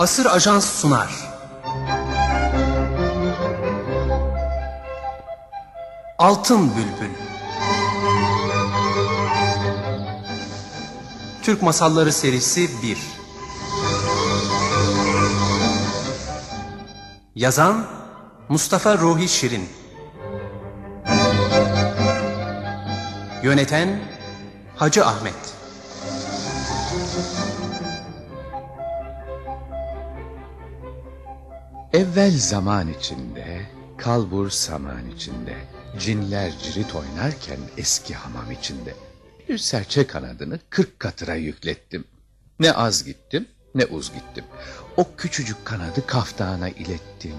Asır Ajans sunar. Altın Bülbül. Türk Masalları Serisi 1 Yazan Mustafa Ruhi Şirin. Yöneten Hacı Ahmet Evvel zaman içinde, kalbur saman içinde, cinler cirit oynarken eski hamam içinde, bir serçe kanadını kırk katıra yüklettim. Ne az gittim, ne uz gittim. O küçücük kanadı kaftana ilettim.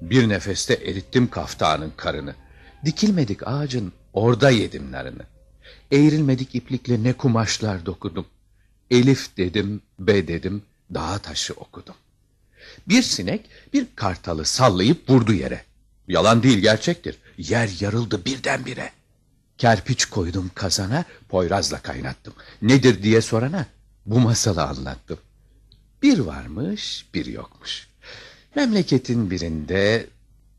Bir nefeste erittim kaftanın karını. Dikilmedik ağacın, orada yedim narını. Eğrilmedik iplikle ne kumaşlar dokudum. Elif dedim, be dedim, dağ taşı okudum. Bir sinek bir kartalı sallayıp vurdu yere. Yalan değil gerçektir. Yer yarıldı birdenbire. Kerpiç koydum kazana, poyrazla kaynattım. Nedir diye sorana bu masalı anlattım. Bir varmış, bir yokmuş. Memleketin birinde,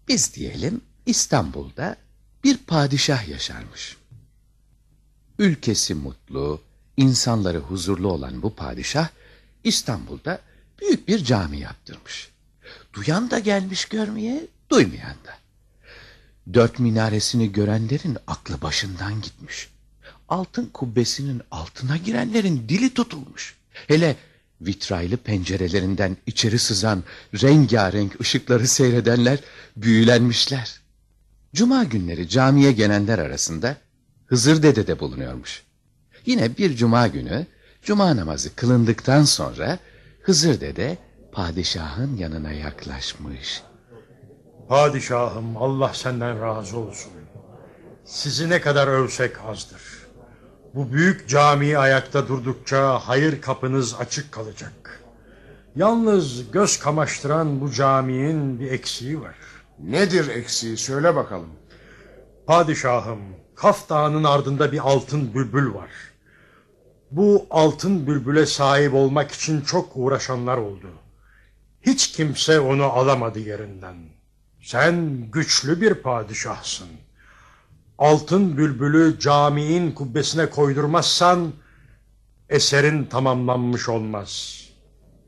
biz diyelim İstanbul'da bir padişah yaşarmış. Ülkesi mutlu, insanları huzurlu olan bu padişah İstanbul'da büyük bir cami yaptırmış. Duyan da gelmiş görmeye, duymayan da. Dört minaresini görenlerin aklı başından gitmiş. Altın kubbesinin altına girenlerin dili tutulmuş. Hele vitraylı pencerelerinden içeri sızan rengarenk ışıkları seyredenler büyülenmişler. Cuma günleri camiye gelenler arasında Hızır Dede de bulunuyormuş. Yine bir cuma günü cuma namazı kılındıktan sonra Hızır Dede padişahın yanına yaklaşmış. Padişahım Allah senden razı olsun. Sizi ne kadar övsek azdır. Bu büyük camiyi ayakta durdukça hayır kapınız açık kalacak. Yalnız göz kamaştıran bu caminin bir eksiği var. Nedir eksiği söyle bakalım. Padişahım, Kaf Dağı'nın ardında bir altın bülbül var. Bu altın bülbüle sahip olmak için çok uğraşanlar oldu. Hiç kimse onu alamadı yerinden. Sen güçlü bir padişahsın. Altın bülbülü caminin kubbesine koydurmazsan eserin tamamlanmış olmaz.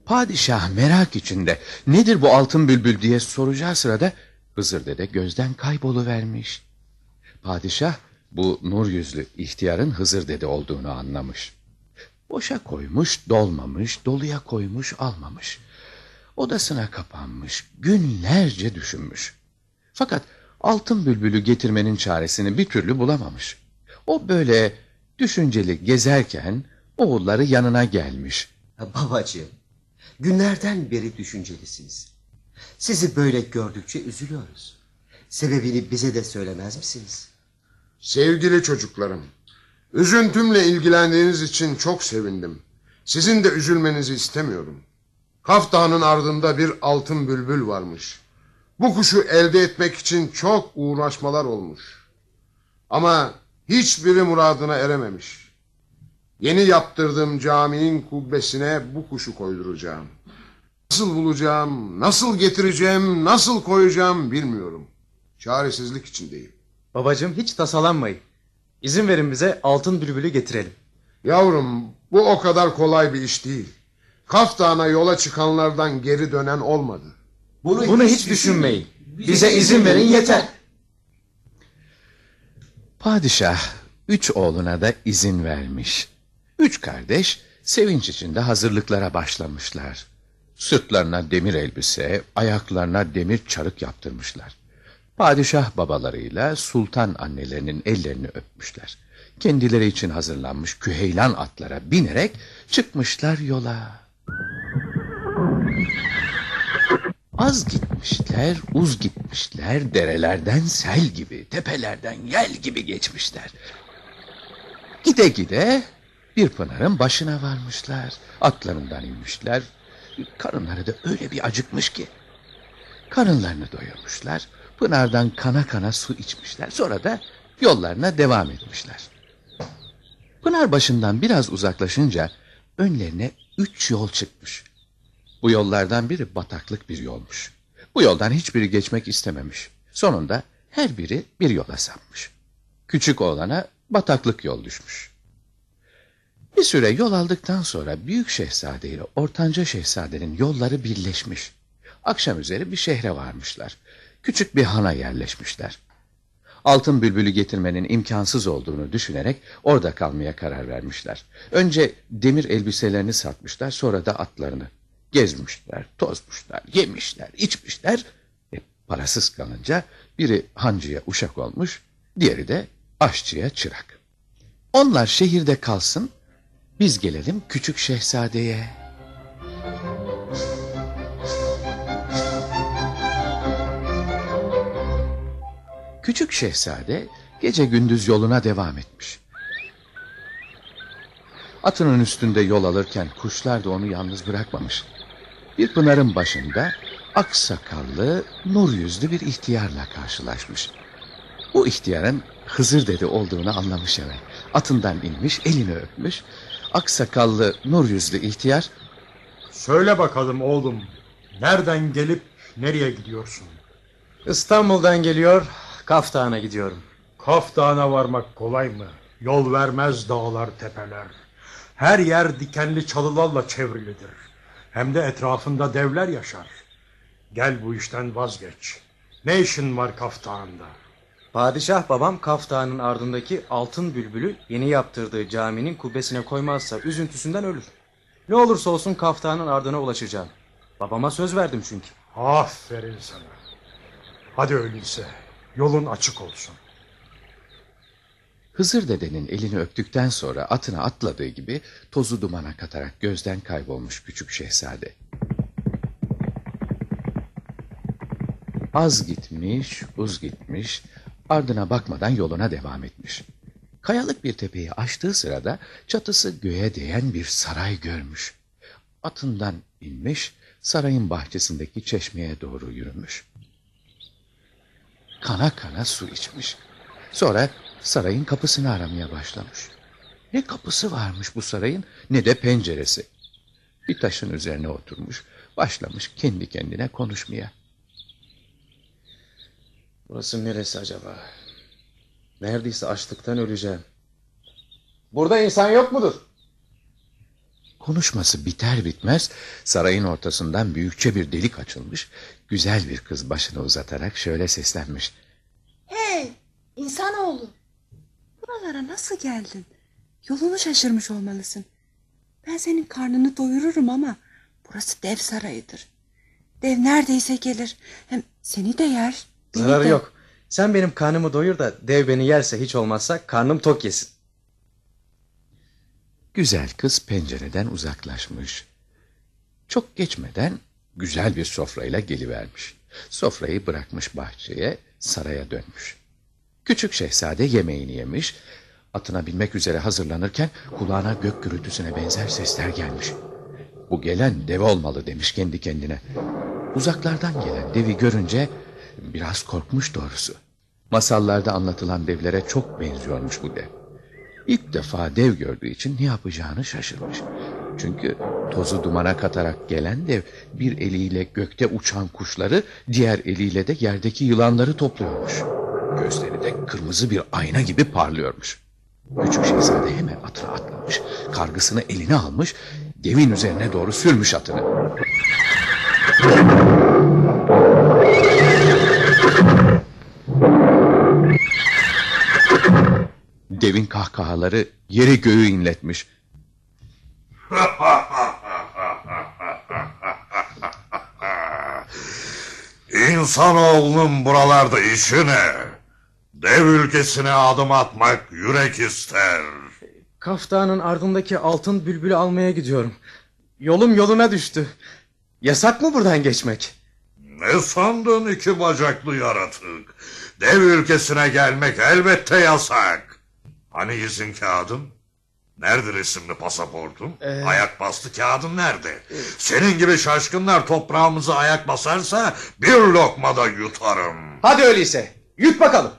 Padişah merak içinde nedir bu altın bülbül diye soracağı sırada Hızır Dede gözden kayboluvermiş. Padişah bu nur yüzlü ihtiyarın Hızır Dede olduğunu anlamış. Boşa koymuş, dolmamış, doluya koymuş, almamış. Odasına kapanmış, günlerce düşünmüş. Fakat altın bülbülü getirmenin çaresini bir türlü bulamamış. O böyle düşünceli gezerken oğulları yanına gelmiş. Babacığım, günlerden beri düşüncelisiniz. Sizi böyle gördükçe üzülüyoruz. Sebebini bize de söylemez misiniz? Sevgili çocuklarım, üzüntümle ilgilendiğiniz için çok sevindim. Sizin de üzülmenizi istemiyorum. Kaf Dağı'nın ardında bir altın bülbül varmış. Bu kuşu elde etmek için çok uğraşmalar olmuş. Ama hiçbiri muradına erememiş. Yeni yaptırdığım caminin kubbesine bu kuşu koyduracağım. Nasıl bulacağım, nasıl getireceğim, nasıl koyacağım bilmiyorum. Çaresizlik içindeyim. Babacığım hiç tasalanmayın. İzin verin bize altın bülbülü getirelim. Yavrum bu o kadar kolay bir iş değil. Kaf Dağı'na yola çıkanlardan geri dönen olmadı. Bunu, Bunu hiç düşünmeyin. Bize izin verin yeter. Padişah üç oğluna da izin vermiş. Üç kardeş sevinç içinde hazırlıklara başlamışlar. Sırtlarına demir elbise, ayaklarına demir çarık yaptırmışlar. Padişah babalarıyla sultan annelerinin ellerini öpmüşler. Kendileri için hazırlanmış küheylan atlara binerek çıkmışlar yola. Az gitmişler, uz gitmişler, derelerden sel gibi, tepelerden yel gibi geçmişler. Gide gide bir pınarın başına varmışlar. Atlarından inmişler. Karınları da öyle bir acıkmış ki. Karınlarını doyurmuşlar. Pınardan kana kana su içmişler. Sonra da yollarına devam etmişler. Pınar başından biraz uzaklaşınca önlerine üç yol çıkmış. Bu yollardan biri bataklık bir yolmuş. Bu yoldan hiçbiri geçmek istememiş. Sonunda her biri bir yola sapmış. Küçük oğlana bataklık yol düşmüş. Bir süre yol aldıktan sonra Büyük Şehzade ile Ortanca Şehzade'nin yolları birleşmiş. Akşam üzeri bir şehre varmışlar. Küçük bir hana yerleşmişler. Altın bülbülü getirmenin imkansız olduğunu düşünerek orada kalmaya karar vermişler. Önce demir elbiselerini satmışlar, sonra da atlarını. Gezmişler, tozmuşlar, yemişler, içmişler. E, parasız kalınca biri hancıya uşak olmuş, diğeri de aşçıya çırak. Onlar şehirde kalsın, biz gelelim küçük şehzadeye. Küçük şehzade gece gündüz yoluna devam etmiş. Atının üstünde yol alırken kuşlar da onu yalnız bırakmamış. Bir pınarın başında ak sakallı, nur yüzlü bir ihtiyarla karşılaşmış. Bu ihtiyarın Hızır dede olduğunu anlamış hemen. Atından inmiş, elini öpmüş. Ak sakallı, nur yüzlü ihtiyar Söyle bakalım oğlum. Nereden gelip nereye gidiyorsun? İstanbul'dan geliyor, Kaftan'a gidiyorum. Kaf Dağı'na varmak kolay mı? Yol vermez dağlar tepeler. Her yer dikenli çalılarla çevrilidir. Hem de etrafında devler yaşar. Gel bu işten vazgeç. Ne işin var Kaf Dağı'nda? Padişah babam Kaftan'ın ardındaki altın bülbülü yeni yaptırdığı caminin kubbesine koymazsa üzüntüsünden ölür. Ne olursa olsun Kaftan'ın ardına ulaşacağım. Babama söz verdim çünkü. Aferin sana. Hadi öyleyse yolun açık olsun. Hızır dedenin elini öptükten sonra atına atladığı gibi tozu dumana katarak gözden kaybolmuş küçük şehzade. Az gitmiş, uz gitmiş, ardına bakmadan yoluna devam etmiş. Kayalık bir tepeyi aştığı sırada çatısı göğe değen bir saray görmüş. Atından inmiş, sarayın bahçesindeki çeşmeye doğru yürümüş. Kana kana su içmiş. Sonra sarayın kapısını aramaya başlamış. Ne kapısı varmış bu sarayın ne de penceresi. Bir taşın üzerine oturmuş, başlamış kendi kendine konuşmaya. Burası neresi acaba? Neredeyse açlıktan öleceğim. Burada insan yok mudur? Konuşması biter bitmez sarayın ortasından büyükçe bir delik açılmış. Güzel bir kız başını uzatarak şöyle seslenmiş. Hey insanoğlu. Buralara nasıl geldin? Yolunu şaşırmış olmalısın. Ben senin karnını doyururum ama burası dev sarayıdır. Dev neredeyse gelir. Hem seni de yer. Zararı de. yok. Sen benim karnımı doyur da dev beni yerse hiç olmazsa karnım tok yesin. Güzel kız pencereden uzaklaşmış. Çok geçmeden güzel bir sofrayla gelivermiş. Sofrayı bırakmış bahçeye, saraya dönmüş. Küçük şehzade yemeğini yemiş, atına binmek üzere hazırlanırken kulağına gök gürültüsüne benzer sesler gelmiş. Bu gelen dev olmalı demiş kendi kendine. Uzaklardan gelen devi görünce biraz korkmuş doğrusu. Masallarda anlatılan devlere çok benziyormuş bu dev. İlk defa dev gördüğü için ne yapacağını şaşırmış. Çünkü tozu dumana katarak gelen dev bir eliyle gökte uçan kuşları diğer eliyle de yerdeki yılanları topluyormuş. Gözleri de kırmızı bir ayna gibi parlıyormuş. Küçük şehzade hemen atına atlamış, kargısını eline almış, devin üzerine doğru sürmüş atını. Devin kahkahaları yeri göğü inletmiş. İnsanoğlunun buralarda işi ne? Dev ülkesine adım atmak yürek ister. Kaftanın ardındaki altın bülbülü almaya gidiyorum. Yolum yoluna düştü. Yasak mı buradan geçmek? Ne sandın iki bacaklı yaratık? Dev ülkesine gelmek elbette yasak. Hani izin kağıdın? Nerede resimli pasaportun? Ee, Ayak bastı kağıdın nerede? Senin gibi şaşkınlar toprağımıza ayak basarsa bir lokmada yutarım. Hadi öyleyse. Yut bakalım.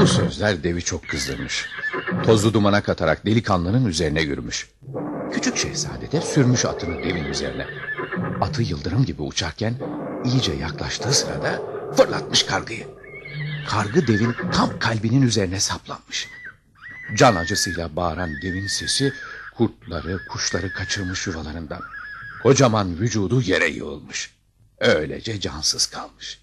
Bu sözler devi çok kızdırmış. Tozu dumana katarak delikanlının üzerine yürümüş. Küçük şehzade de sürmüş atını devin üzerine. Atı yıldırım gibi uçarken iyice yaklaştığı sırada fırlatmış kargıyı. Kargı devin tam kalbinin üzerine saplanmış. Can acısıyla bağıran devin sesi kurtları, kuşları kaçırmış yuvalarından. Kocaman vücudu yere yığılmış. Öylece cansız kalmış.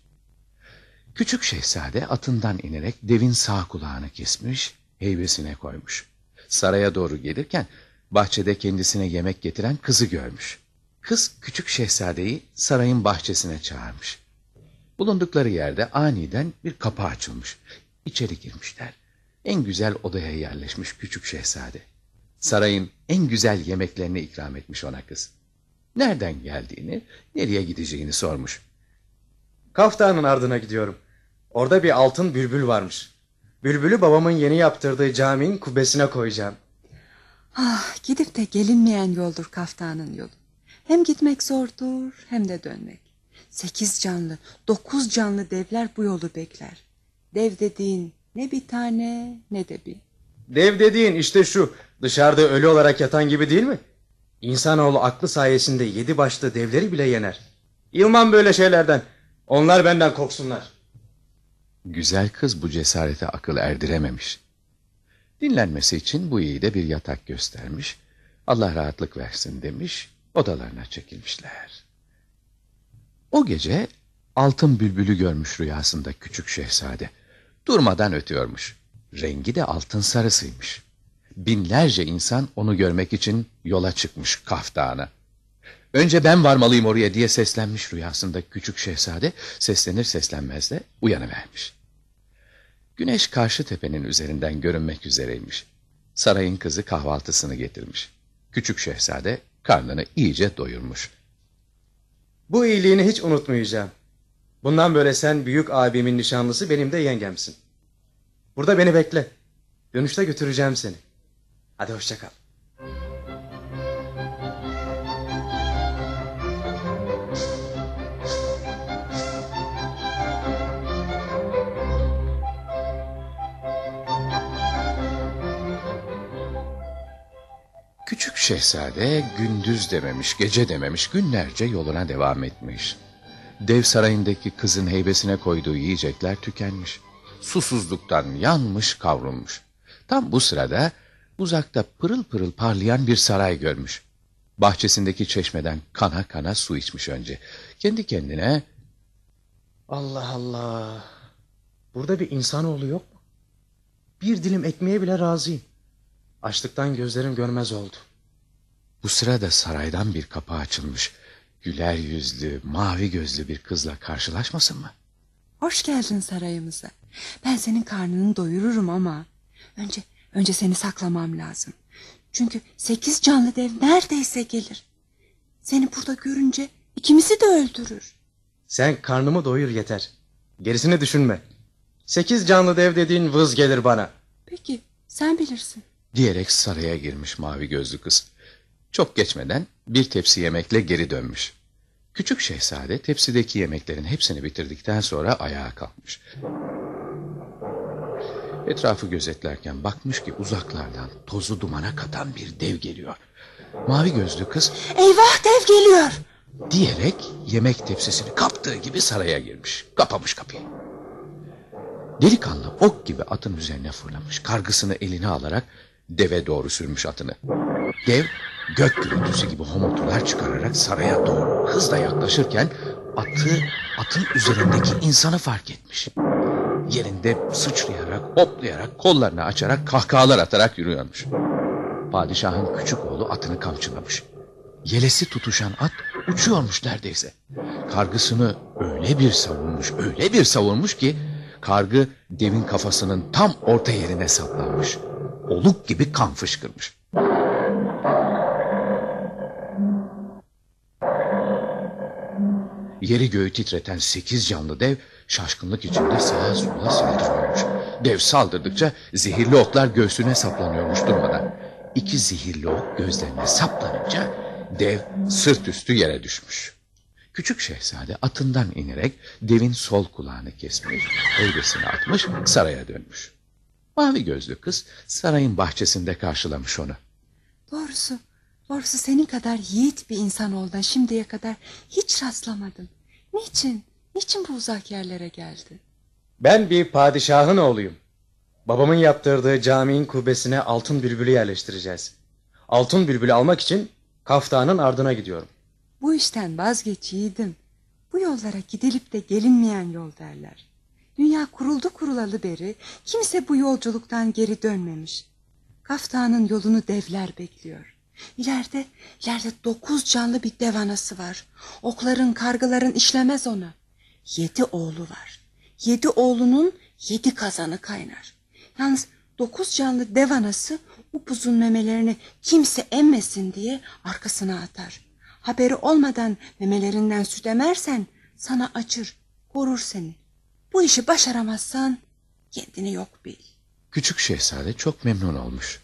Küçük şehzade atından inerek devin sağ kulağını kesmiş, heybesine koymuş. Saraya doğru gelirken bahçede kendisine yemek getiren kızı görmüş. Kız küçük şehzadeyi sarayın bahçesine çağırmış. Bulundukları yerde aniden bir kapı açılmış. İçeri girmişler. En güzel odaya yerleşmiş küçük şehzade. Sarayın en güzel yemeklerini ikram etmiş ona kız. Nereden geldiğini, nereye gideceğini sormuş. Kaftağının ardına gidiyorum. Orada bir altın bülbül varmış. Bülbülü babamın yeni yaptırdığı caminin kubbesine koyacağım. Ah gidip de gelinmeyen yoldur kaftanın yolu. Hem gitmek zordur hem de dönmek. Sekiz canlı, dokuz canlı devler bu yolu bekler. Dev dediğin ne bir tane ne de bir. Dev dediğin işte şu dışarıda ölü olarak yatan gibi değil mi? İnsanoğlu aklı sayesinde yedi başlı devleri bile yener. Yılmam böyle şeylerden. Onlar benden korksunlar. Güzel kız bu cesarete akıl erdirememiş. Dinlenmesi için bu yiğide bir yatak göstermiş. Allah rahatlık versin demiş. Odalarına çekilmişler. O gece altın bülbülü görmüş rüyasında küçük şehzade. Durmadan ötüyormuş. Rengi de altın sarısıymış. Binlerce insan onu görmek için yola çıkmış Kaf. Önce ben varmalıyım oraya diye seslenmiş rüyasında küçük şehzade seslenir seslenmez de uyanıvermiş. Güneş karşı tepenin üzerinden görünmek üzereymiş. Sarayın kızı kahvaltısını getirmiş. Küçük şehzade karnını iyice doyurmuş. Bu iyiliğini hiç unutmayacağım. Bundan böyle sen büyük abimin nişanlısı benim de yengemsin. Burada beni bekle. Dönüşte götüreceğim seni. Hadi hoşça kal. Küçük şehzade gündüz dememiş, gece dememiş, günlerce yoluna devam etmiş. Dev sarayındaki kızın heybesine koyduğu yiyecekler tükenmiş. Susuzluktan yanmış, kavrulmuş. Tam bu sırada uzakta pırıl pırıl parlayan bir saray görmüş. Bahçesindeki çeşmeden kana kana su içmiş önce. Kendi kendine Allah Allah. Burada bir insanoğlu yok mu? Bir dilim ekmeğe bile razıyım. Açlıktan gözlerim görmez oldu. bu sırada saraydan bir kapı açılmış. Güler yüzlü, mavi gözlü bir kızla karşılaşmasın mı? Hoş geldin sarayımıza. Ben senin karnını doyururum ama önce önce seni saklamam lazım. Çünkü sekiz canlı dev neredeyse gelir. Seni burada görünce ikimizi de öldürür. Sen karnımı doyur yeter. Gerisini düşünme. Sekiz canlı dev dediğin vız gelir bana. Peki sen bilirsin. Diyerek saraya girmiş mavi gözlü kız. Çok geçmeden bir tepsi yemekle geri dönmüş. Küçük şehzade tepsideki yemeklerin hepsini bitirdikten sonra ayağa kalkmış. Etrafı gözetlerken bakmış ki uzaklardan tozu dumana katan bir dev geliyor. Mavi gözlü kız Eyvah dev geliyor. diyerek yemek tepsisini kaptığı gibi saraya girmiş. Kapamış kapıyı. Delikanlı ok gibi atın üzerine fırlamış. Kargısını eline alarak deve doğru sürmüş atını. Dev gök gürültüsü gibi homurtular çıkararak saraya doğru hızla yaklaşırken atı atın üzerindeki insanı fark etmiş. Yerinde sıçrayarak, hoplayarak, kollarını açarak, kahkahalar atarak yürüyormuş. Padişahın küçük oğlu atını kamçılamış. Yelesi tutuşan at uçuyormuş neredeyse. Kargısını öyle bir savurmuş, öyle bir savurmuş ki kargı devin kafasının tam orta yerine saplanmış. Oluk gibi kan fışkırmış. Yeri göğü titreten sekiz canlı dev şaşkınlık içinde sağa sola saldırıyormuş. Dev saldırdıkça zehirli oklar göğsüne saplanıyormuş durmadan. İki zehirli ok gözlerine saplanınca dev sırt üstü yere düşmüş. Küçük şehzade atından inerek devin sol kulağını kesmiş, heybesini atmış, saraya dönmüş. Mavi gözlü kız sarayın bahçesinde karşılamış onu. Doğrusu, doğrusu senin kadar yiğit bir insan olduğuna şimdiye kadar hiç rastlamadım. Niçin, niçin bu uzak yerlere geldin? Ben bir padişahın oğluyum. Babamın yaptırdığı caminin kubbesine altın bülbülü yerleştireceğiz. Altın bülbülü almak için Kaftan'ın ardına gidiyorum. Bu işten vazgeç yiğidim. Bu yollara gidilip de gelinmeyen yol derler. Dünya kuruldu kurulalı beri kimse bu yolculuktan geri dönmemiş. Kaftanın yolunu devler bekliyor. İleride, ileride dokuz canlı bir dev anası var. Okların, kargıların işlemez ona. Yedi oğlu var. Yedi oğlunun yedi kazanı kaynar. Yalnız dokuz canlı dev anası upuzun memelerini kimse emmesin diye arkasına atar. Haberi olmadan memelerinden süt emersen sana acır, korur seni. Bu işi başaramazsan kendini yok bil. Küçük şehzade çok memnun olmuş.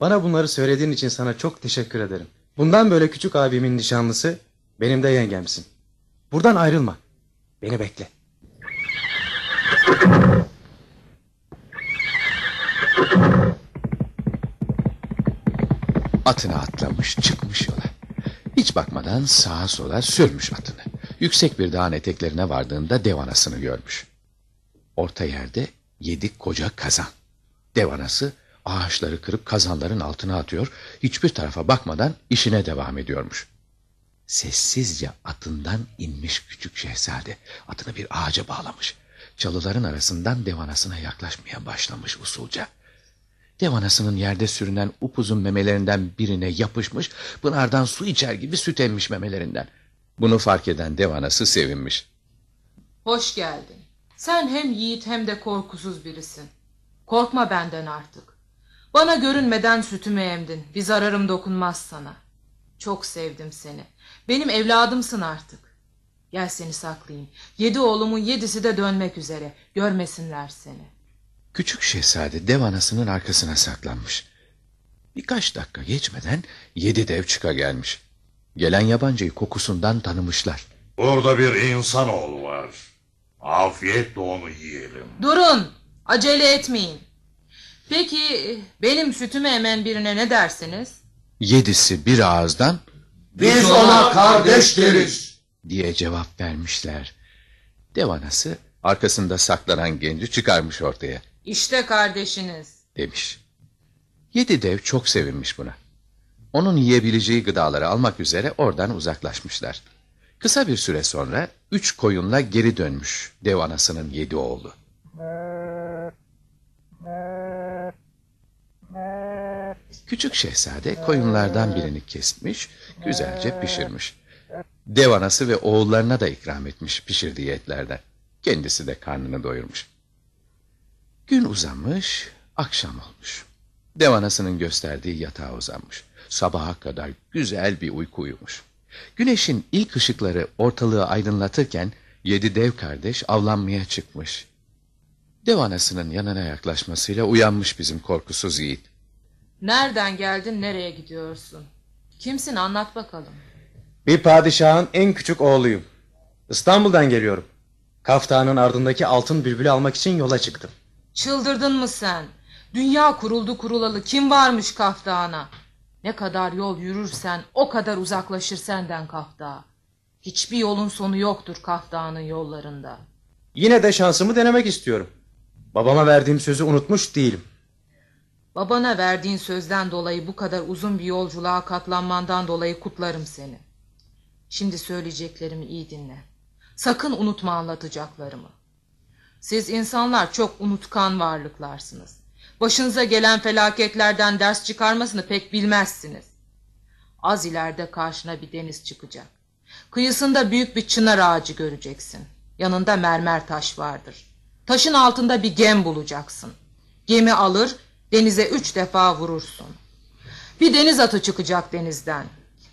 Bana bunları söylediğin için sana çok teşekkür ederim. Bundan böyle küçük abimin nişanlısı benim de yengemsin. Buradan ayrılma. Beni bekle. Atına atlamış çıkmış yola. Hiç bakmadan sağa sola sürmüş atını. Yüksek bir dağın eteklerine vardığında dev anasını görmüş. Orta yerde yedi koca kazan. Dev anası ağaçları kırıp kazanların altına atıyor. Hiçbir tarafa bakmadan işine devam ediyormuş. Sessizce atından inmiş küçük şehzade. Atını bir ağaca bağlamış. Çalıların arasından dev anasına yaklaşmaya başlamış usulca. Dev anasının yerde sürünen upuzun memelerinden birine yapışmış, pınardan su içer gibi süt emmiş memelerinden. Bunu fark eden dev anası sevinmiş. Hoş geldin. Sen hem yiğit hem de korkusuz birisin. Korkma benden artık. Bana görünmeden sütümü emdin. Bir zararım dokunmaz sana. Çok sevdim seni. Benim evladımsın artık. Gel seni saklayayım. Yedi oğlumun yedisi de dönmek üzere. Görmesinler seni. Küçük şehzade dev anasının arkasına saklanmış. Birkaç dakika geçmeden yedi dev çıka gelmiş. Gelen yabancıyı kokusundan tanımışlar. Burada bir insanoğlu var. Afiyetle onu yiyelim. Durun. Acele etmeyin. Peki benim sütümü emen birine ne dersiniz? Yedisi bir ağızdan Biz ona kardeş deriz. diye cevap vermişler. Dev anası arkasında saklanan genci çıkarmış ortaya İşte kardeşiniz. demiş. Yedi dev çok sevinmiş buna. Onun yiyebileceği gıdaları almak üzere oradan uzaklaşmışlar. Kısa bir süre sonra üç koyunla geri dönmüş dev anasının yedi oğlu. Küçük şehzade koyunlardan birini kesmiş, güzelce pişirmiş. Dev anası ve oğullarına da ikram etmiş pişirdiği etlerden. Kendisi de karnını doyurmuş. Gün uzamış, akşam olmuş. Dev anasının gösterdiği yatağa uzanmış. Sabaha kadar güzel bir uyku uyumuş. Güneşin ilk ışıkları ortalığı aydınlatırken yedi dev kardeş avlanmaya çıkmış. Dev anasının yanına yaklaşmasıyla uyanmış bizim korkusuz yiğit. Nereden geldin nereye gidiyorsun? Kimsin anlat bakalım. Bir padişahın en küçük oğluyum. İstanbul'dan geliyorum. Kaftanın ardındaki altın bülbülü almak için yola çıktım. Çıldırdın mı sen? Dünya kuruldu kurulalı kim varmış kaftağına? Ne kadar yol yürürsen o kadar uzaklaşır senden kaftağa. Hiçbir yolun sonu yoktur kaftağının yollarında. Yine de şansımı denemek istiyorum. Babama verdiğim sözü unutmuş değilim. Babana verdiğin sözden dolayı bu kadar uzun bir yolculuğa katlanmandan dolayı kutlarım seni. Şimdi söyleyeceklerimi iyi dinle. Sakın unutma anlatacaklarımı. Siz insanlar çok unutkan varlıklarsınız. Başınıza gelen felaketlerden ders çıkarmasını pek bilmezsiniz. Az ileride karşına bir deniz çıkacak. Kıyısında büyük bir çınar ağacı göreceksin. Yanında mermer taş vardır. Taşın altında bir gem bulacaksın. Gemi alır, denize üç defa vurursun. Bir deniz atı çıkacak denizden.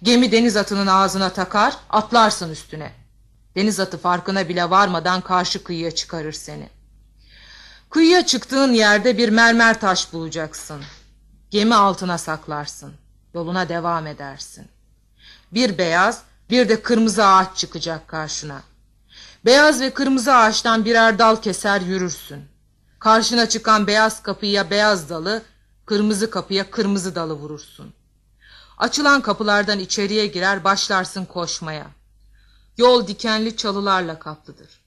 Gemi deniz atının ağzına takar, atlarsın üstüne. Deniz atı farkına bile varmadan karşı kıyıya çıkarır seni. Kıyıya çıktığın yerde bir mermer taş bulacaksın. Gemi altına saklarsın. Yoluna devam edersin. Bir beyaz, bir de kırmızı ağaç çıkacak karşına. Beyaz ve kırmızı ağaçtan birer dal keser yürürsün. Karşına çıkan beyaz kapıya beyaz dalı, kırmızı kapıya kırmızı dalı vurursun. Açılan kapılardan içeriye girer başlarsın koşmaya. Yol dikenli çalılarla kaplıdır.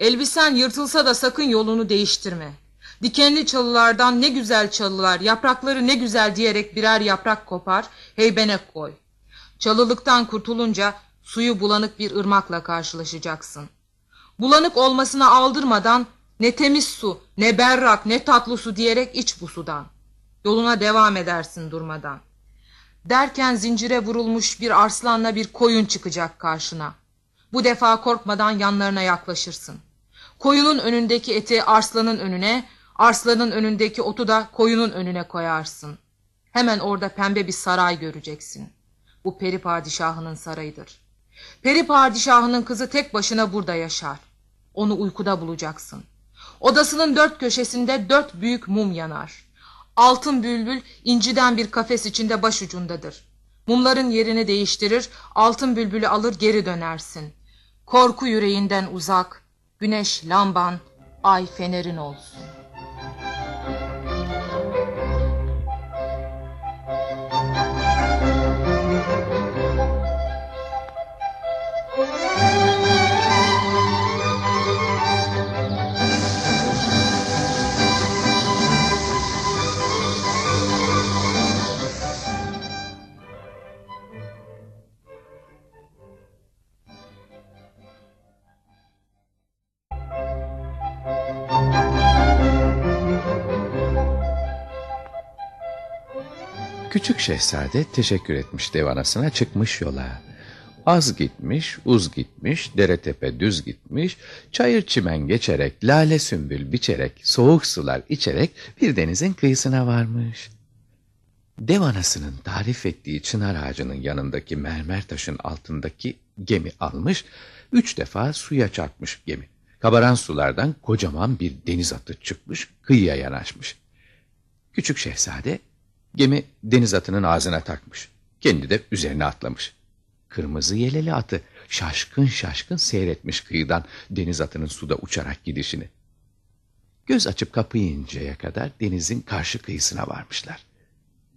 Elbisen yırtılsa da sakın yolunu değiştirme. Dikenli çalılardan ne güzel çalılar, yaprakları ne güzel diyerek birer yaprak kopar, heybene koy. Çalılıktan kurtulunca suyu bulanık bir ırmakla karşılaşacaksın. Bulanık olmasına aldırmadan ne temiz su, ne berrak, ne tatlı su diyerek iç bu sudan. Yoluna devam edersin durmadan. Derken zincire vurulmuş bir arslanla bir koyun çıkacak karşına. Bu defa korkmadan yanlarına yaklaşırsın. Koyunun önündeki eti arslanın önüne, arslanın önündeki otu da koyunun önüne koyarsın. Hemen orada pembe bir saray göreceksin. Bu peri padişahının sarayıdır. Peri padişahının kızı tek başına burada yaşar. Onu uykuda bulacaksın. Odasının dört köşesinde dört büyük mum yanar. Altın bülbül inciden bir kafes içinde başucundadır. Mumların yerini değiştirir, altın bülbülü alır geri dönersin. Korku yüreğinden uzak, güneş lamban, ay fenerin olsun. Küçük şehzade teşekkür etmiş dev anasına çıkmış yola. Az gitmiş, uz gitmiş, dere tepe düz gitmiş, çayır çimen geçerek, lale sümbül biçerek, soğuk sular içerek bir denizin kıyısına varmış. Dev anasının tarif ettiği çınar ağacının yanındaki mermer taşın altındaki gemi almış, üç defa suya çarpmış gemi. Kabaran sulardan kocaman bir deniz atı çıkmış, kıyıya yanaşmış. Küçük şehzade Gemi deniz atının ağzına takmış. Kendi de üzerine atlamış. Kırmızı yeleli atı şaşkın şaşkın seyretmiş kıyıdan deniz atının suda uçarak gidişini. Göz açıp kapayıncaya kadar denizin karşı kıyısına varmışlar.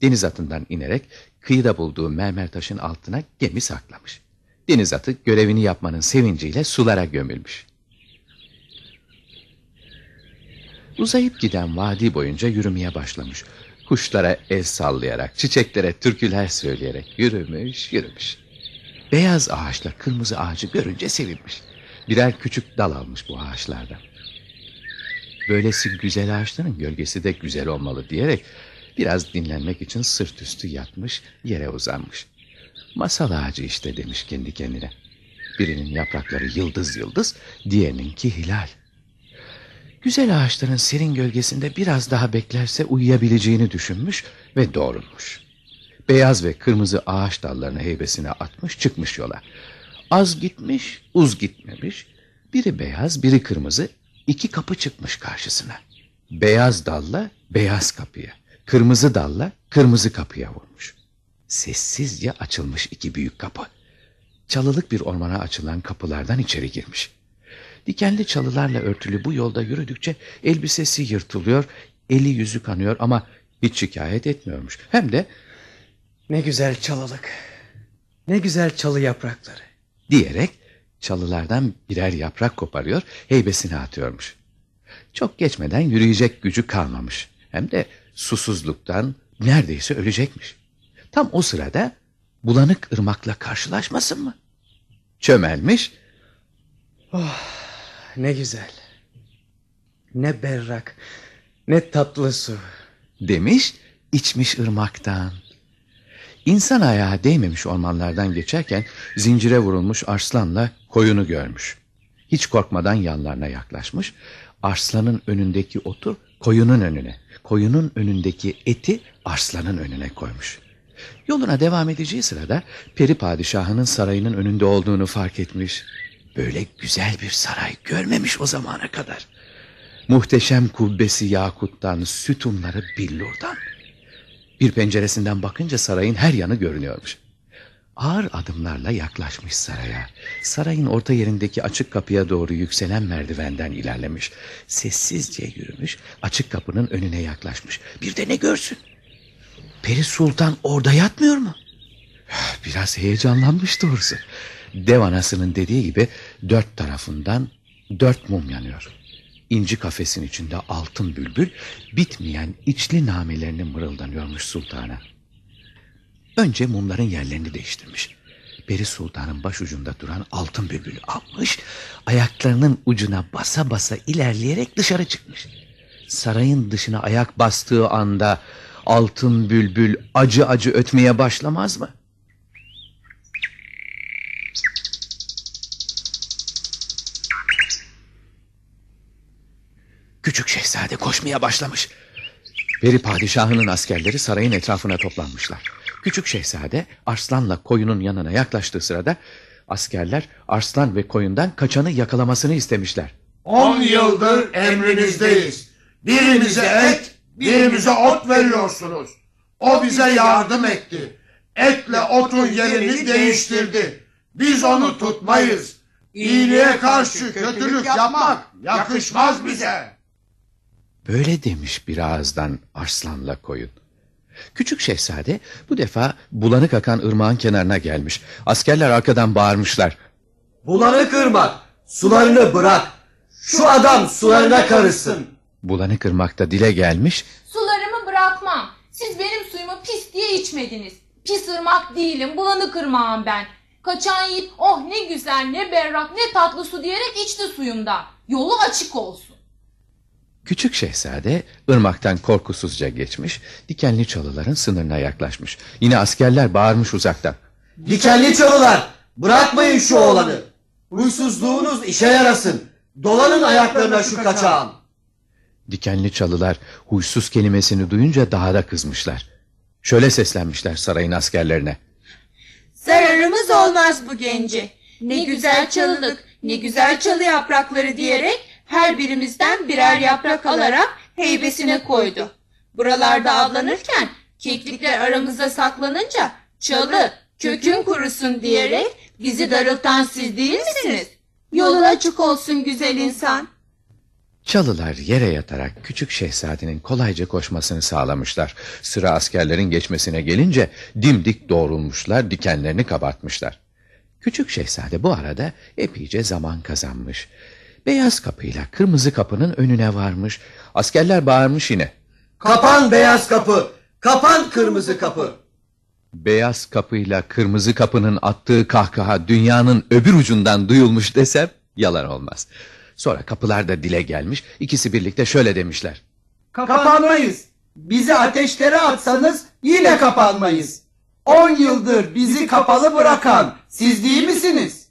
Deniz atından inerek kıyıda bulduğu mermer taşın altına gemi saklamış. Deniz atı görevini yapmanın sevinciyle sulara gömülmüş. Uzayıp giden vadi boyunca yürümeye başlamış. Kuşlara el sallayarak, çiçeklere türküler söyleyerek yürümüş, yürümüş. Beyaz ağaçla kırmızı ağacı görünce sevinmiş. Birer küçük dal almış bu ağaçlardan. Böylesi güzel ağaçların gölgesi de güzel olmalı diyerek biraz dinlenmek için sırt üstü yatmış, yere uzanmış. Masal ağacı işte demiş kendi kendine. Birinin yaprakları yıldız yıldız, diğerininki hilal. Güzel ağaçların serin gölgesinde biraz daha beklerse uyuyabileceğini düşünmüş ve doğrulmuş. Beyaz ve kırmızı ağaç dallarını heybesine atmış çıkmış yola. Az gitmiş, uz gitmemiş. Biri beyaz, biri kırmızı. iki kapı çıkmış karşısına. Beyaz dalla beyaz kapıya, kırmızı dalla kırmızı kapıya vurmuş. Sessizce açılmış iki büyük kapı. Çalılık bir ormana açılan kapılardan içeri girmiş. Dikenli çalılarla örtülü bu yolda yürüdükçe elbisesi yırtılıyor, eli yüzü kanıyor ama hiç şikayet etmiyormuş. Hem de Ne güzel çalılık. Ne güzel çalı yaprakları. diyerek çalılardan birer yaprak koparıyor, heybesine atıyormuş. Çok geçmeden yürüyecek gücü kalmamış. Hem de susuzluktan neredeyse ölecekmiş. Tam o sırada bulanık ırmakla karşılaşmasın mı? Çömelmiş, Ne güzel. Ne berrak. Ne tatlı su. demiş, içmiş ırmaktan. İnsan ayağı değmemiş ormanlardan geçerken zincire vurulmuş arslanla koyunu görmüş. Hiç korkmadan yanlarına yaklaşmış. Arslanın önündeki otu koyunun önüne, koyunun önündeki eti arslanın önüne koymuş. Yoluna devam edeceği sırada peri padişahının sarayının önünde olduğunu fark etmiş. Böyle güzel bir saray görmemiş o zamana kadar. Muhteşem kubbesi yakuttan, sütunları billurdan. Bir penceresinden bakınca sarayın her yanı görünüyormuş. Ağır adımlarla yaklaşmış saraya. Sarayın orta yerindeki açık kapıya doğru yükselen merdivenden ilerlemiş. Sessizce yürümüş, açık kapının önüne yaklaşmış. Bir de ne görsün? Peri Sultan orada yatmıyor mu? Biraz heyecanlanmış doğrusu. Dev anasının dediği gibi dört tarafından dört mum yanıyor. İnci kafesin içinde altın bülbül bitmeyen içli namelerini mırıldanıyormuş sultana. Önce mumların yerlerini değiştirmiş. Peri Sultan'ın başucunda duran altın bülbülü almış, ayaklarının ucuna basa basa ilerleyerek dışarı çıkmış. Sarayın dışına ayak bastığı anda altın bülbül acı acı ötmeye başlamaz mı? Küçük şehzade koşmaya başlamış. Peri padişahının askerleri sarayın etrafına toplanmışlar. Küçük şehzade arslanla koyunun yanına yaklaştığı sırada askerler arslan ve koyundan kaçanı yakalamasını istemişler. On yıldır emrinizdeyiz. Birimize et, birimize ot veriyorsunuz. O bize yardım etti. Etle otun yerini değiştirdi. Biz onu tutmayız. İyiliğe karşı kötülük yapmak yakışmaz bize. Böyle demiş bir ağızdan arslanla koyun. Küçük şehzade bu defa bulanık akan ırmağın kenarına gelmiş. Askerler arkadan bağırmışlar. Bulanık ırmak, sularını bırak. Şu adam sularına karışsın. Bulanık ırmakta dile gelmiş. Sularımı bırakmam. Siz benim suyumu pis diye içmediniz. Pis ırmak değilim, bulanık ırmağım ben. Kaçan yiğit oh ne güzel, ne berrak, ne tatlı su diyerek içti suyumda. Yolu açık olsun. Küçük şehzade ırmaktan korkusuzca geçmiş, dikenli çalıların sınırına yaklaşmış. Yine askerler bağırmış uzaktan. Dikenli çalılar, bırakmayın şu oğlanı. Huysuzluğunuz işe yarasın. Dolanın ayaklarına şu kaçağın. Dikenli çalılar huysuz kelimesini duyunca daha da kızmışlar. Şöyle seslenmişler sarayın askerlerine. Zararımız olmaz bu gence. Ne güzel çalılık, ne güzel çalı yaprakları diyerek her birimizden birer yaprak alarak heybesine koydu. Buralarda avlanırken keklikler aramızda saklanınca çalı kökün kurusun diyerek bizi darıltan siz değil misiniz? Yolun açık olsun güzel insan. Çalılar yere yatarak küçük şehzadenin kolayca koşmasını sağlamışlar. Sıra askerlerin geçmesine gelince dimdik doğrulmuşlar, dikenlerini kabartmışlar. Küçük şehzade bu arada epeyce zaman kazanmış. Beyaz kapıyla kırmızı kapının önüne varmış. Askerler bağırmış yine. Kapan beyaz kapı, kapan kırmızı kapı. Beyaz kapıyla kırmızı kapının attığı kahkaha dünyanın öbür ucundan duyulmuş desem yalan olmaz. Sonra kapılar da dile gelmiş. İkisi birlikte şöyle demişler. Kapanmayız. Bizi ateşlere atsanız yine kapanmayız. On yıldır bizi kapalı bırakan siz değil misiniz?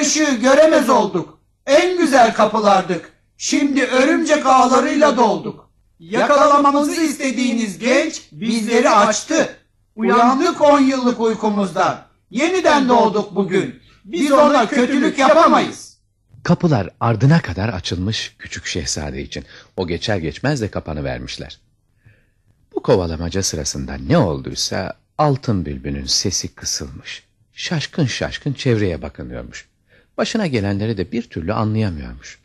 Işığı göremez olduk. En güzel kapılardık. Şimdi örümcek ağlarıyla dolduk. Yakalamamızı istediğiniz genç bizleri açtı. Uyandık on yıllık uykumuzdan. Yeniden doğduk bugün. Biz ona kötülük yapamayız. Kapılar ardına kadar açılmış küçük şehzade için. O geçer geçmez de kapanı vermişler. Bu kovalamaca sırasında ne olduysa altın bülbülün sesi kısılmış. Şaşkın şaşkın çevreye bakınıyormuş. Başına gelenleri de bir türlü anlayamıyormuş.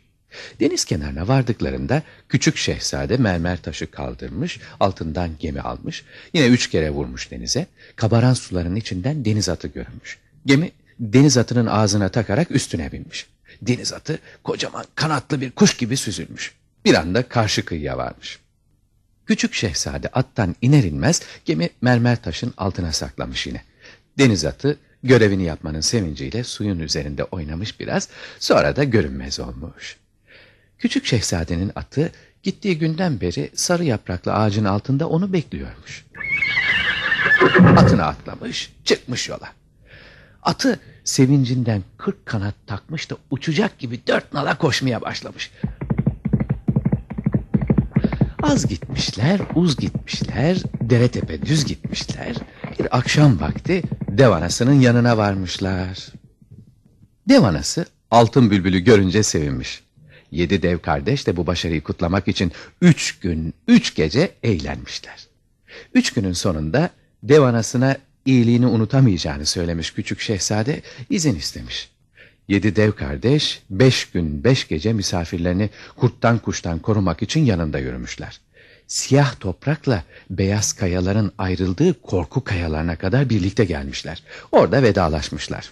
Deniz kenarına vardıklarında küçük şehzade mermer taşı kaldırmış, altından gemi almış. Yine üç kere vurmuş denize. Kabaran suların içinden deniz atı görünmüş. Gemi deniz atının ağzına takarak üstüne binmiş. Deniz atı kocaman kanatlı bir kuş gibi süzülmüş. Bir anda karşı kıyıya varmış. Küçük şehzade attan iner inmez gemi mermer taşın altına saklamış yine. Deniz atı görevini yapmanın sevinciyle suyun üzerinde oynamış biraz sonra da görünmez olmuş. Küçük şehzadenin atı gittiği günden beri sarı yapraklı ağacın altında onu bekliyormuş. Atına atlamış çıkmış yola. Atı sevincinden kırk kanat takmış da uçacak gibi dört nala koşmaya başlamış. Az gitmişler, uz gitmişler, dere tepe düz gitmişler. Bir akşam vakti dev anasının yanına varmışlar. Dev anası altın bülbülü görünce sevinmiş. Yedi dev kardeş de bu başarıyı kutlamak için üç gün, üç gece eğlenmişler. Üç günün sonunda dev anasına iyiliğini unutamayacağını söylemiş küçük şehzade izin istemiş. Yedi dev kardeş beş gün beş gece misafirlerini kurttan kuştan korumak için yanında yürümüşler. Siyah toprakla beyaz kayaların ayrıldığı korku kayalarına kadar birlikte gelmişler. Orada vedalaşmışlar.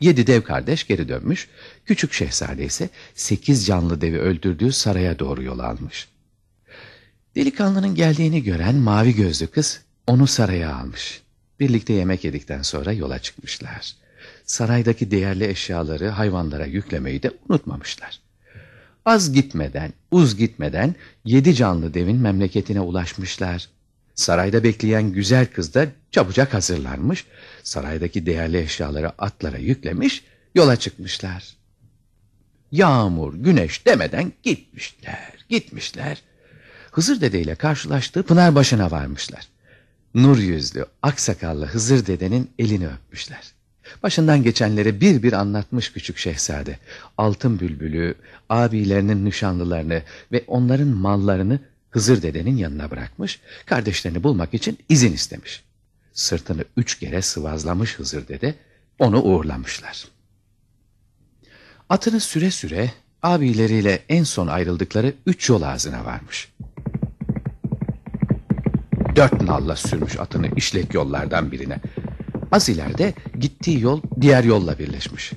Yedi dev kardeş geri dönmüş, küçük şehzade ise sekiz canlı devi öldürdüğü saraya doğru yol almış. Delikanlının geldiğini gören mavi gözlü kız onu saraya almış. Birlikte yemek yedikten sonra yola çıkmışlar. Saraydaki değerli eşyaları hayvanlara yüklemeyi de unutmamışlar. Az gitmeden, uz gitmeden yedi canlı devin memleketine ulaşmışlar. Sarayda bekleyen güzel kız da çabucak hazırlanmış, saraydaki değerli eşyaları atlara yüklemiş, yola çıkmışlar. Yağmur, güneş demeden gitmişler, gitmişler. Hızır Dede ile karşılaştığı pınar başına varmışlar. Nur yüzlü, aksakallı Hızır Dede'nin elini öpmüşler. Başından geçenleri bir bir anlatmış küçük şehzade. Altın bülbülü, abilerinin nişanlılarını ve onların mallarını Hızır dedenin yanına bırakmış, kardeşlerini bulmak için izin istemiş. Sırtını üç kere sıvazlamış Hızır dede, onu uğurlamışlar. Atını süre süre abileriyle en son ayrıldıkları üç yol ağzına varmış. Dört nalla sürmüş atını işlek yollardan birine. Az ileride gittiği yol diğer yolla birleşmiş.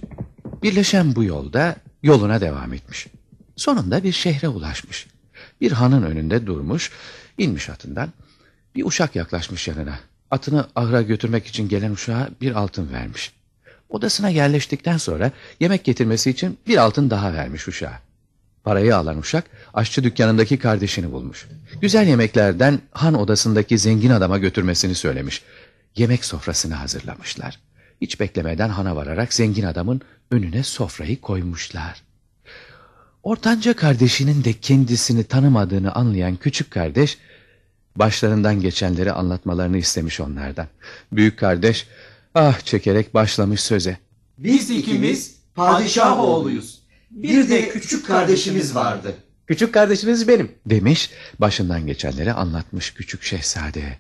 Birleşen bu yolda yoluna devam etmiş. Sonunda bir şehre ulaşmış. Bir hanın önünde durmuş, inmiş atından. Bir uşak yaklaşmış yanına. Atını ahıra götürmek için gelen uşağa bir altın vermiş. Odasına yerleştikten sonra yemek getirmesi için bir altın daha vermiş uşağa. Parayı alan uşak aşçı dükkanındaki kardeşini bulmuş. Güzel yemeklerden han odasındaki zengin adama götürmesini söylemiş. Yemek sofrasını hazırlamışlar. Hiç beklemeden hana vararak zengin adamın önüne sofrayı koymuşlar. Ortanca kardeşinin de kendisini tanımadığını anlayan küçük kardeş başlarından geçenleri anlatmalarını istemiş onlardan. Büyük kardeş ah çekerek başlamış söze. Biz ikimiz padişah oğluyuz. Bir de küçük kardeşimiz vardı. Küçük kardeşiniz benim. Demiş başından geçenleri anlatmış küçük şehzade.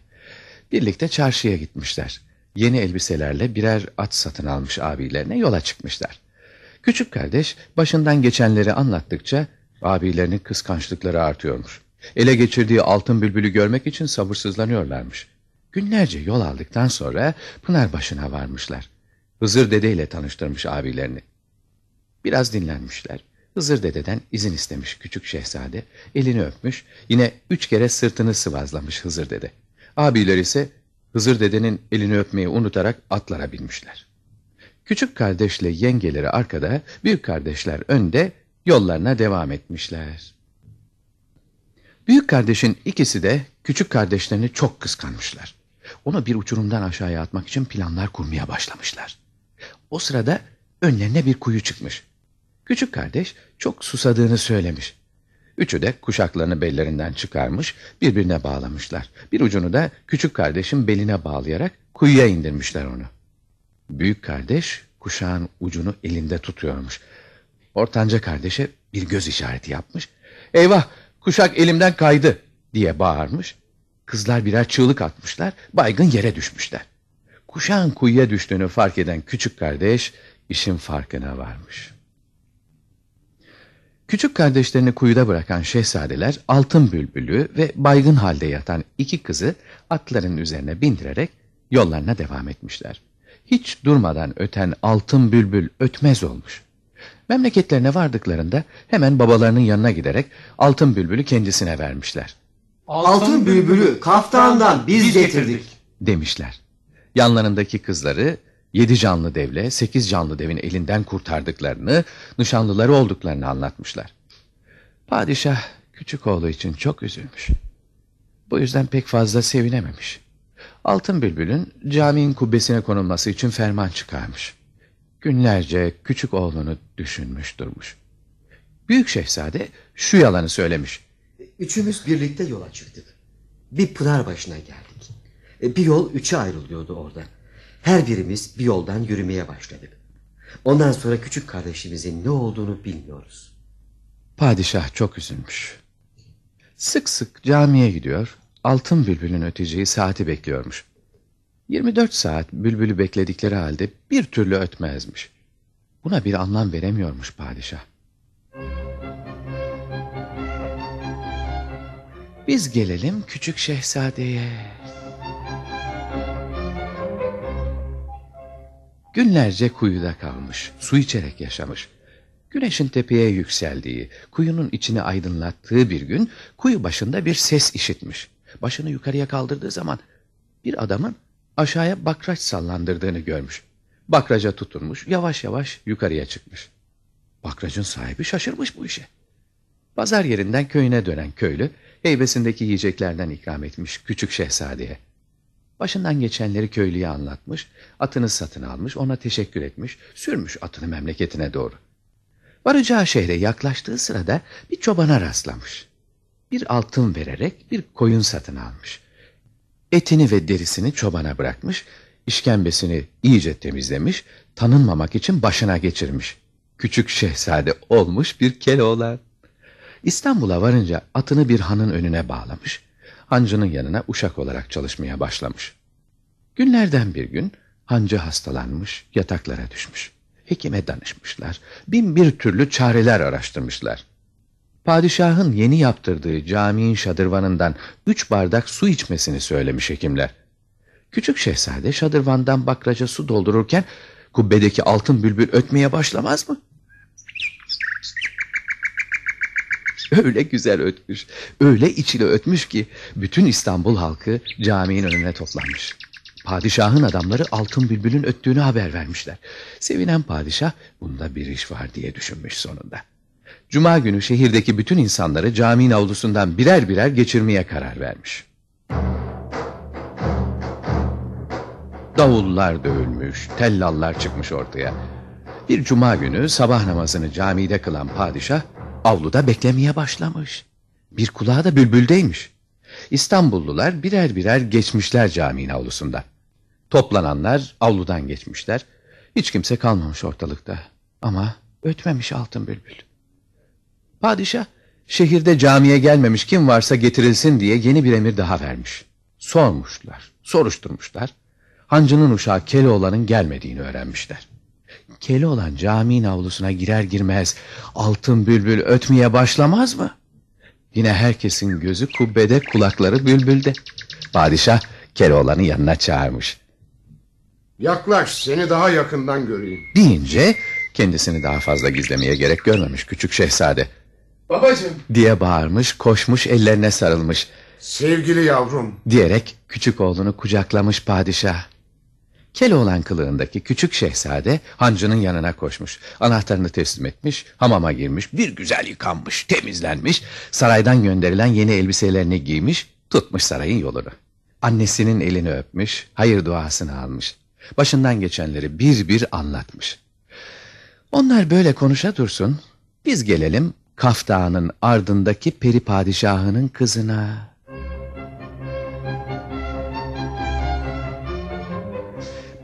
Birlikte çarşıya gitmişler. Yeni elbiselerle birer at satın almış abilerine yola çıkmışlar. Küçük kardeş başından geçenleri anlattıkça abilerinin kıskançlıkları artıyormuş. Ele geçirdiği altın bülbülü görmek için sabırsızlanıyorlarmış. Günlerce yol aldıktan sonra Pınar başına varmışlar. Hızır Dede ile tanıştırmış abilerini. Biraz dinlenmişler. Hızır Dede'den izin istemiş küçük şehzade. Elini öpmüş. Yine üç kere sırtını sıvazlamış Hızır Dede. Abiler ise Hızır Dede'nin elini öpmeyi unutarak atlara binmişler. Küçük kardeşle yengeleri arkada, büyük kardeşler önde yollarına devam etmişler. Büyük kardeşin ikisi de küçük kardeşlerini çok kıskanmışlar. Onu bir uçurumdan aşağıya atmak için planlar kurmaya başlamışlar. O sırada önlerine bir kuyu çıkmış. Küçük kardeş çok susadığını söylemiş. Üçü de kuşaklarını bellerinden çıkarmış, birbirine bağlamışlar. Bir ucunu da küçük kardeşin beline bağlayarak kuyuya indirmişler onu. Büyük kardeş kuşağın ucunu elinde tutuyormuş. Ortanca kardeşe bir göz işareti yapmış. Eyvah kuşak elimden kaydı diye bağırmış. Kızlar birer çığlık atmışlar, baygın yere düşmüşler. Kuşağın kuyuya düştüğünü fark eden küçük kardeş işin farkına varmış. Küçük kardeşlerini kuyuda bırakan şehzadeler altın bülbülü ve baygın halde yatan iki kızı atların üzerine bindirerek yollarına devam etmişler. Hiç durmadan öten altın bülbül ötmez olmuş. Memleketlerine vardıklarında hemen babalarının yanına giderek altın bülbülü kendisine vermişler. Altın bülbülü kaftandan biz getirdik. Demişler. Yanlarındaki kızları yedi canlı devle sekiz canlı devin elinden kurtardıklarını, nişanlıları olduklarını anlatmışlar. Padişah küçük oğlu için çok üzülmüş. Bu yüzden pek fazla sevinememiş. Altın Bülbül'ün caminin kubbesine konulması için ferman çıkarmış. Günlerce küçük oğlunu düşünmüş durmuş. Büyük şehzade şu yalanı söylemiş. Üçümüz birlikte yola çıktık. Bir pınar başına geldik. E, Bir yol üçe ayrılıyordu orada. Her birimiz bir yoldan yürümeye başladık. Ondan sonra küçük kardeşimizin ne olduğunu bilmiyoruz. Padişah çok üzülmüş. Sık sık camiye gidiyor, altın bülbülün öteceği saati bekliyormuş. 24 saat bülbülü bekledikleri halde bir türlü ötmezmiş. Buna bir anlam veremiyormuş padişah. Biz gelelim küçük şehzadeye. Günlerce kuyuda kalmış, su içerek yaşamış. Güneşin tepeye yükseldiği, kuyunun içini aydınlattığı bir gün kuyu başında bir ses işitmiş. Başını yukarıya kaldırdığı zaman bir adamın aşağıya bakraç sallandırdığını görmüş. Bakraca tutunmuş, yavaş yavaş yukarıya çıkmış. Bakracın sahibi şaşırmış bu işe. Pazar yerinden köyüne dönen köylü, heybesindeki yiyeceklerden ikram etmiş küçük şehzadeye. Başından geçenleri köylüye anlatmış, atını satın almış, ona teşekkür etmiş, sürmüş atını memleketine doğru. Varacağı şehre yaklaştığı sırada bir çobana rastlamış. Bir altın vererek bir koyun satın almış. Etini ve derisini çobana bırakmış, işkembesini iyice temizlemiş, tanınmamak için başına geçirmiş. Küçük şehzade olmuş bir Keloğlan. İstanbul'a varınca atını bir hanın önüne bağlamış, hancının yanına uşak olarak çalışmaya başlamış. Günlerden bir gün hancı hastalanmış, yataklara düşmüş. Hekime danışmışlar, bin bir türlü çareler araştırmışlar. Padişahın yeni yaptırdığı caminin şadırvanından üç bardak su içmesini söylemiş hekimler. Küçük şehzade şadırvandan bakraca su doldururken kubbedeki altın bülbül ötmeye başlamaz mı? Öyle güzel ötmüş, öyle içili ötmüş ki bütün İstanbul halkı caminin önüne toplanmış. Padişahın adamları altın bülbülün öttüğünü haber vermişler. Sevinen padişah bunda bir iş var diye düşünmüş sonunda. Cuma günü şehirdeki bütün insanları caminin avlusundan birer birer geçirmeye karar vermiş. Davullar dövülmüş, tellallar çıkmış ortaya. Bir cuma günü sabah namazını camide kılan padişah avluda beklemeye başlamış. Bir kulağı da bülbüldeymiş. İstanbullular birer birer geçmişler caminin avlusunda. Toplananlar avludan geçmişler. Hiç kimse kalmamış ortalıkta. Ama ötmemiş altın bülbül. Padişah şehirde camiye gelmemiş kim varsa getirilsin diye yeni bir emir daha vermiş. Sormuşlar, soruşturmuşlar. Hancının uşağı Keloğlan'ın gelmediğini öğrenmişler. Keloğlan caminin avlusuna girer girmez altın bülbül ötmeye başlamaz mı? Yine herkesin gözü kubbede kulakları bülbülde. Padişah Keloğlan'ı yanına çağırmış. Yaklaş seni daha yakından göreyim. Deyince kendisini daha fazla gizlemeye gerek görmemiş küçük şehzade. Babacığım. Diye bağırmış koşmuş ellerine sarılmış. Sevgili yavrum. Diyerek küçük oğlunu kucaklamış padişah. Keloğlan kılığındaki küçük şehzade hancının yanına koşmuş. Anahtarını teslim etmiş, hamama girmiş, bir güzel yıkanmış, temizlenmiş. Saraydan gönderilen yeni elbiselerini giymiş, tutmuş sarayın yolunu. Annesinin elini öpmüş, hayır duasını almış. Başından geçenleri bir bir anlatmış. Onlar böyle konuşa dursun, biz gelelim Kaf ardındaki peri padişahının kızına.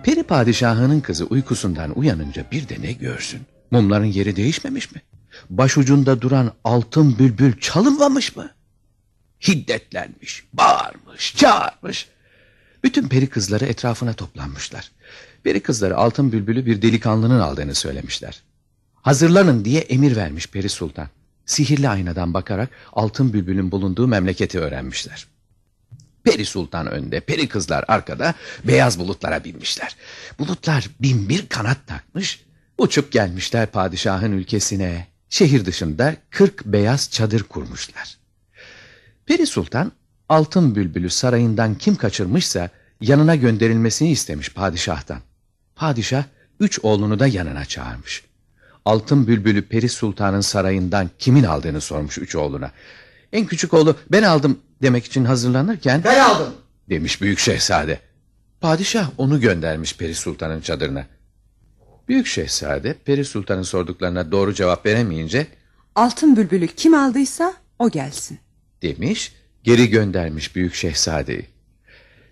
Peri padişahının kızı uykusundan uyanınca bir de ne görsün? Mumların yeri değişmemiş mi? Başucunda duran altın bülbül çalınmamış mı? Hiddetlenmiş, bağırmış, çağırmış. Bütün peri kızları etrafına toplanmışlar. Peri kızları altın bülbülü bir delikanlının aldığını söylemişler. Hazırlanın diye emir vermiş peri sultan. Sihirli aynadan bakarak altın bülbülün bulunduğu memleketi öğrenmişler. Peri Sultan önde, peri kızlar arkada beyaz bulutlara binmişler. Bulutlar bin bir kanat takmış, uçup gelmişler padişahın ülkesine. Şehir dışında kırk beyaz çadır kurmuşlar. Peri Sultan altın bülbülü sarayından kim kaçırmışsa yanına gönderilmesini istemiş padişahtan. Padişah üç oğlunu da yanına çağırmış. Altın bülbülü Peri Sultan'ın sarayından kimin aldığını sormuş üç oğluna. En küçük oğlu ben aldım demek için hazırlanırken... Ben aldım. Demiş büyük şehzade. Padişah onu göndermiş Peri Sultan'ın çadırına. Büyük şehzade Peri Sultan'ın sorduklarına doğru cevap veremeyince... Altın bülbülü kim aldıysa o gelsin. Demiş geri göndermiş büyük şehzadeyi.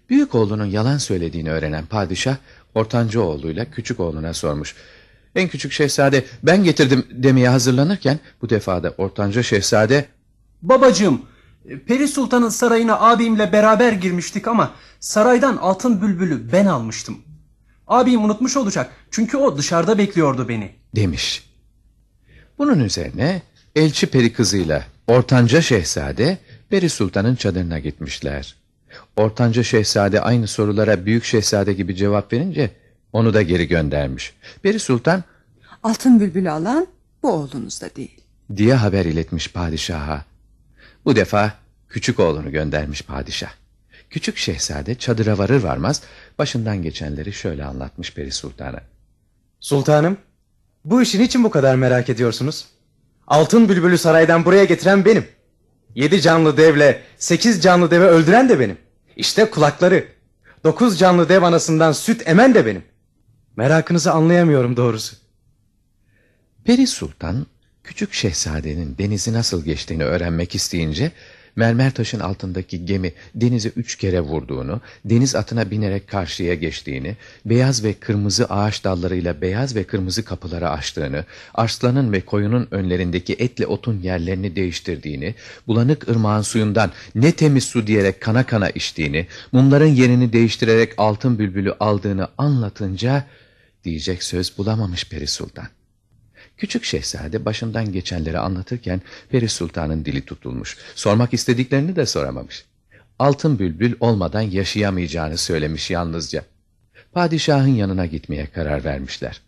Büyük oğlunun yalan söylediğini öğrenen padişah ortanca oğluyla küçük oğluna sormuş. En küçük şehzade ben getirdim demeye hazırlanırken bu defada ortanca şehzade Babacığım Peri Sultan'ın sarayına abimle beraber girmiştik ama saraydan altın bülbülü ben almıştım. Abim unutmuş olacak çünkü o dışarıda bekliyordu beni. demiş. Bunun üzerine elçi peri kızıyla ortanca şehzade Peri Sultan'ın çadırına gitmişler. Ortanca şehzade aynı sorulara büyük şehzade gibi cevap verince onu da geri göndermiş. Peri Sultan Altın bülbülü alan bu oğlunuz da değil. diye haber iletmiş padişaha. Bu defa küçük oğlunu göndermiş padişah. Küçük şehzade çadıra varır varmaz başından geçenleri şöyle anlatmış Peri Sultan'a. Sultanım, bu işi niçin bu kadar merak ediyorsunuz? Altın bülbülü saraydan buraya getiren benim. Yedi canlı devle sekiz canlı deve öldüren de benim. İşte kulakları. Dokuz canlı dev anasından süt emen de benim. Merakınızı anlayamıyorum doğrusu. Peri Sultan küçük şehzadenin denizi nasıl geçtiğini öğrenmek isteyince mermer taşın altındaki gemi denize üç kere vurduğunu, deniz atına binerek karşıya geçtiğini, beyaz ve kırmızı ağaç dallarıyla beyaz ve kırmızı kapıları açtığını, arslanın ve koyunun önlerindeki etle otun yerlerini değiştirdiğini, bulanık ırmağın suyundan ne temiz su diyerek kana kana içtiğini, mumların yerini değiştirerek altın bülbülü aldığını anlatınca diyecek söz bulamamış Peri Sultan. Küçük şehzade başından geçenleri anlatırken Peri Sultan'ın dili tutulmuş. Sormak istediklerini de soramamış. Altın bülbül olmadan yaşayamayacağını söylemiş yalnızca. Padişahın yanına gitmeye karar vermişler.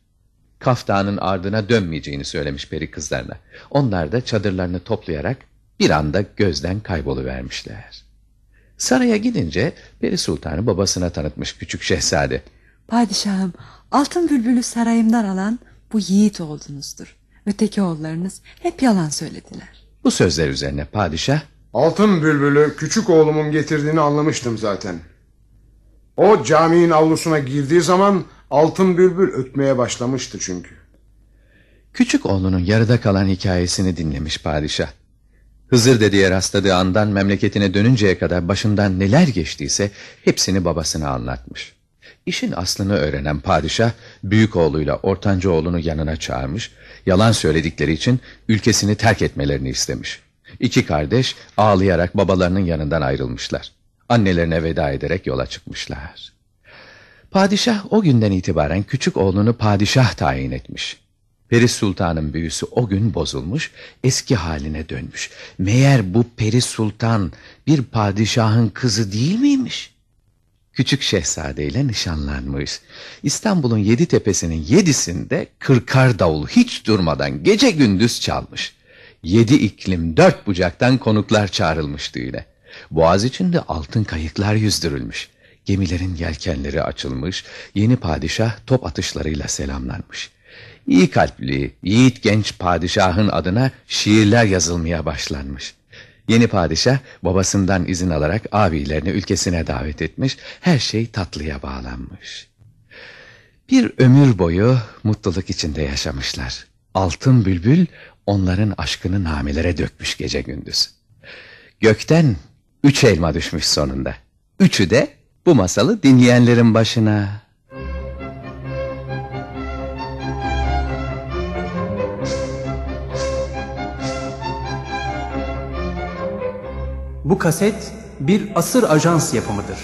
Kaftanın ardına dönmeyeceğini söylemiş peri kızlarına. Onlar da çadırlarını toplayarak bir anda gözden kayboluvermişler. Saraya gidince Peri Sultan'ı babasına tanıtmış küçük şehzade. Padişahım altın bülbülü sarayımdan alan bu yiğit oğlunuzdur. Öteki oğullarınız hep yalan söylediler. Bu sözler üzerine padişah Altın bülbülü küçük oğlumun getirdiğini anlamıştım zaten. O caminin avlusuna girdiği zaman altın bülbül ötmeye başlamıştı çünkü. Küçük oğlunun yarıda kalan hikayesini dinlemiş padişah. Hızır dedeye rastladığı andan memleketine dönünceye kadar başından neler geçtiyse hepsini babasına anlatmış. İşin aslını öğrenen padişah büyük oğluyla ortanca oğlunu yanına çağırmış, yalan söyledikleri için ülkesini terk etmelerini istemiş. İki kardeş ağlayarak babalarının yanından ayrılmışlar. Annelerine veda ederek yola çıkmışlar. Padişah o günden itibaren küçük oğlunu padişah tayin etmiş. Peri Sultan'ın büyüsü o gün bozulmuş, eski haline dönmüş. Meğer bu Peri Sultan bir padişahın kızı değil miymiş? Küçük şehzadeyle nişanlanmış. İstanbul'un yedi tepesinin yedisinde kırkar davul hiç durmadan gece gündüz çalmış. Yedi iklim dört bucaktan konuklar çağrılmış düğüne. Boğaz içinde altın kayıklar yüzdürülmüş. Gemilerin yelkenleri açılmış, yeni padişah top atışlarıyla selamlanmış. İyi kalpli, yiğit genç padişahın adına şiirler yazılmaya başlanmış. Yeni padişah babasından izin alarak abilerini ülkesine davet etmiş, her şey tatlıya bağlanmış. Bir ömür boyu mutluluk içinde yaşamışlar. Altın bülbül onların aşkını namelere dökmüş gece gündüz. Gökten üç elma düşmüş sonunda. Üçü de bu masalı dinleyenlerin başına. Bu kaset bir asır ajans yapımıdır.